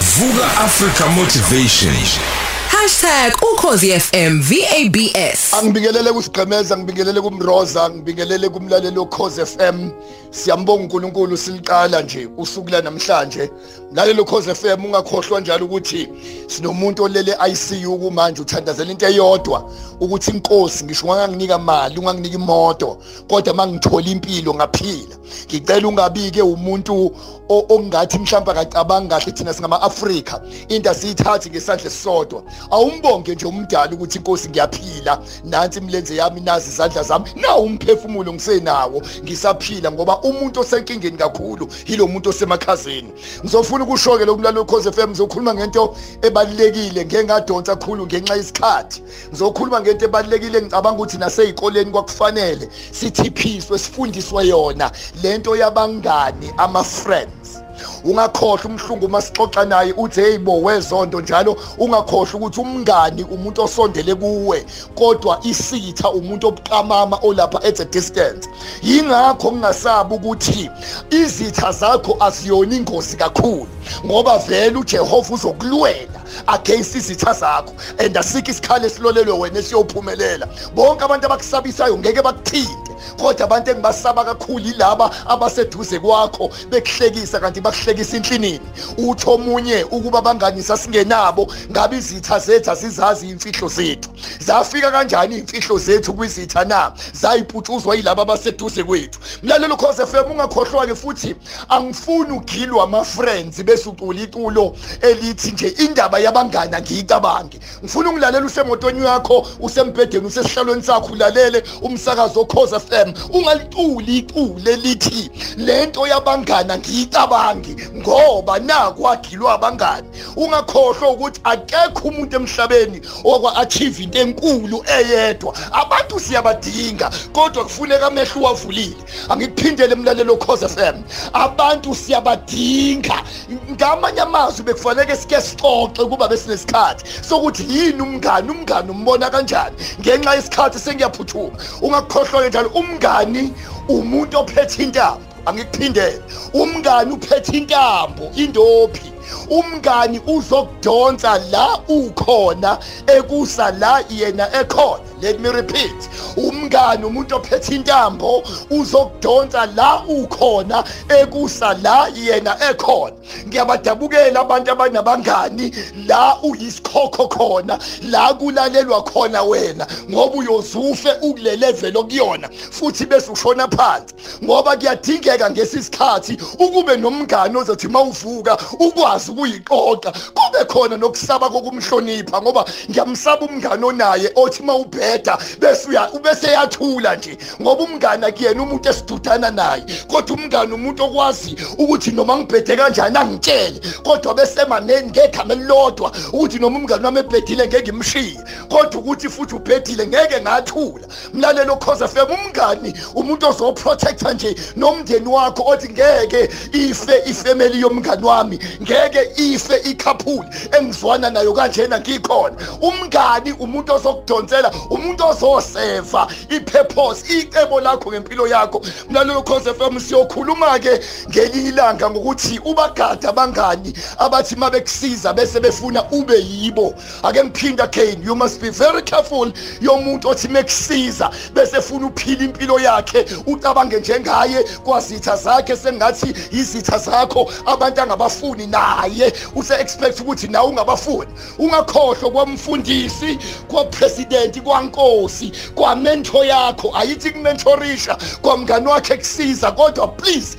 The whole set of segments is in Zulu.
Vuka Africa Motivation. #ukhozifm VABS Angibingelele kusigqemeza ngibingelele kumroza ngibingelele kumlaleli okhoze FM siyambonga uNkulunkulu siliqala nje usuku la namhlanje. Mlaleli okhoze FM ungakhohlwa njalo ukuthi sinomuntu olele ICU kumanje uthandazela into eyodwa. Ukuthi inkosi ngisho unganginika imali unganginika imoto kodwa mangithola impilo ngaphila ngicela ungabike umuntu ongathi mhlawumbe akacabanga kahle thina singama Afrika into asiyithathi ngesandla sisodwa awumbonge nje umdala ukuthi inkosi ngiyaphila. Nansi imilenze yami nazi izandla zami. Nawu umphefumulo ngisenawo. Ngisaphila ngoba umuntu osenkingeni kakhulu yilo muntu osemakhazeni. Ngizofuna ukushoke lokumlalo cause FM ngizokhuluma ngento ebalekile ngeke ngadonsa kakhulu ngenxa yesikhathi. Ngizokhuluma ngento ebalekile ngicabanga ukuthi naseyikoleni kwakufanele sithiphiswe sifundiswe yona. Lento yabangani ama friends ungakhohlwa umhlungu uma sixoxa naye uthi hey bo wezonto njalo. Ungakhohlwa ukuthi umngani umuntu osondele kuwe kodwa isitha umuntu obuqamama olapha at a distance. Yingakho ngingasabi ukuthi izitha zakho asiyona ingozi kakhulu ngoba vele uJehova uzokulwela against izitha zakho and asikho isikhalo esilolelwe wena esiyophumelela. Bonke abantu abakusabisayo ngeke bakuthinte. Kodwa abantu engibasaba kakhulu yilaba abaseduze kwakho bekuhlekisa kanti bakuhlekisa inhlinini. Utho omunye ukuba bangani sasingenabo ngabe izitha zethu asizazi imfihlo zethu. Zafika kanjani imfihlo zethu kwizitha na? Zayiputshuzwa yilabo abaseduze kwethu. Mlalelo cause FM ungakhohlwa ke futhi angifuni ugilwa ama friends bese ucula iculo elithi nje indaba yabangani angiyicabange. Ngifuna ungilalela usemotweni yakho usembhedeni usesihlalweni sakho ulalele umsakazo cause FM ungaliculi icule lithi lento yabangani ngiyicabangi ngoba nakwagilwa abangani. Ungakhohlwa ukuthi akekho umuntu emhlabeni okwa achieve into enkulu eyedwa. Abantu siyabadinga kodwa kufuneka amehlo wavulile angikuphindele emlalelo cause FM abantu siyabadinga. Ngamanye amazwi bekufanele sike sixoxe kuba besinesikhathi sokuthi yini umngani umngani umbona kanjani ngenxa yesikhathi sengiyaphuthuma ungakukhohlwa njalo umngani umuntu ophethe intambo. Angikuphindele umngani uphethe intambo. Indophi? Umngani uzokudonsa la ukhona ekusa la yena ekhona. Let me repeat. Umngani umuntu ophethe intambo uzokudonsa la ukhona ekusa la yena ekhona. Ngiyabadabukela abantu abanabangani la uyisikhokho khona la kulalelwa khona wena ngoba uyozufe ukule level okuyona futhi bese ushona phansi. Ngoba kuyadingeka ngesisikhathi ukube nomngani ozothi mawuvuka ukwazi ukuyiqoqa kube khona nokusaba kokumhlonipha ngoba ngiyamsaba umngani onaye othi mawubheda bese uya bese yathula nje ngoba umngani akuyena umuntu esidudana naye. Kodwa umngani umuntu okwazi ukuthi noma ngibhede kanjani angitshele. Kodwa bese maneni ngegama elilodwa ukuthi noma umngani wami ebhedile ngeke ngimshiye kodwa ukuthi futhi ubhedile ngeke ngathula. Mlalelo cause FM umngani umuntu ozoprotecta nje nomndeni wakho othi ngeke ife ifamily yomngani wami ngeke ife ikhaphuli engizwana nayo kanjena ngikhona. Umngani umuntu ozokudonsela umuntu ozoseva ipurpose icebo lakho ngempilo yakho. Mlalelo cause FM siyokhuluma ke ngelinye ilanga ngokuthi ubagada abangani abathi mabekusiza bese befuna ube yibo. Ake ngiphinda Kane you must be very careful yomuntu othi mekusiza bese funa uphila impilo yakhe ucabange njengaye kwazitha zakhe sengathi izitha zakho abantu angabafuni naye. Use expect ukuthi nawe ungabafuni. Ungakhohlwa kwamfundisi kwapresident kwankosi kwamentor yakho ayithi kumentorisha kwamngani wakhe kusiza kodwa please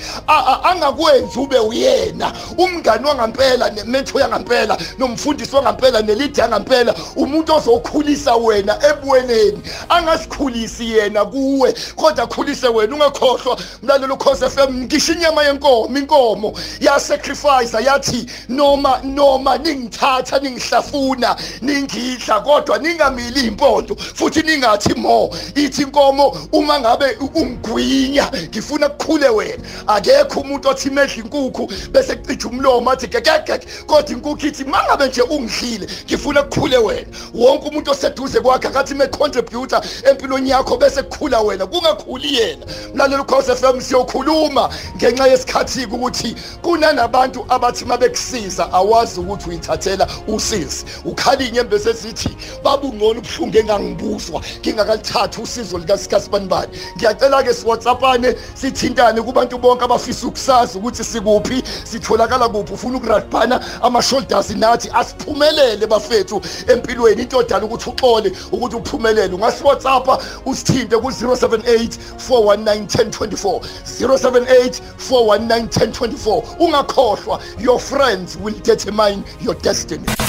angakwenzi ube uyena. Umngani wangampela nementor yangampela nomfundisi wangampela nelidi yangampela umuntu ozokhulisa wena ebuweneni angasikhulisi yena kuwe kodwa khulise wena ungakhohlwa. Mlalelo cause FM ngisho inyama yenkomo inkomo. Ya sacrifice yathi noma noma ningithatha ningihlafuna ningidla kodwa ningamili impondo. Futhi ningathi mo ithi inkomo uma ngabe ungigwinya ngifuna kukhule wena. Akekho umuntu othi medla inkukhu bese kucija umlomo athi gegegege kodwa inkukhu ithi mangabe nje ungidlile ngifuna kukhule wena. Wonke umuntu oseduze kwakhe akathi me-contributor empilweni yakho bese kukhula wena kungakhuli yena. Mlaleli ukhosi FM siyokhuluma ngenxa yesikhathi-ke ukuthi kunanabantu abathi uma bekusiza awazi ukuthi uyithathela usizi ukhalinye bese sithi babungcono ubuhlungu engangibuzwa ngingakalithathi usizo likasikasibanibani ngiyacela-ke siwhatsappane sithintane kubantu bonke abafisa ukusazi ukuthi sikuphi sitholakala kuphi. Ufuna ukurabhana ama-shoulders nathi asiphumelele bafethu empilweni. Into odala ukuthi uxole ukuthi uphumelele. Ungasiwhatsappa usithinte ku-078 419 1024 078 419 1024 ungakhohlwa your friends will determine your destiny.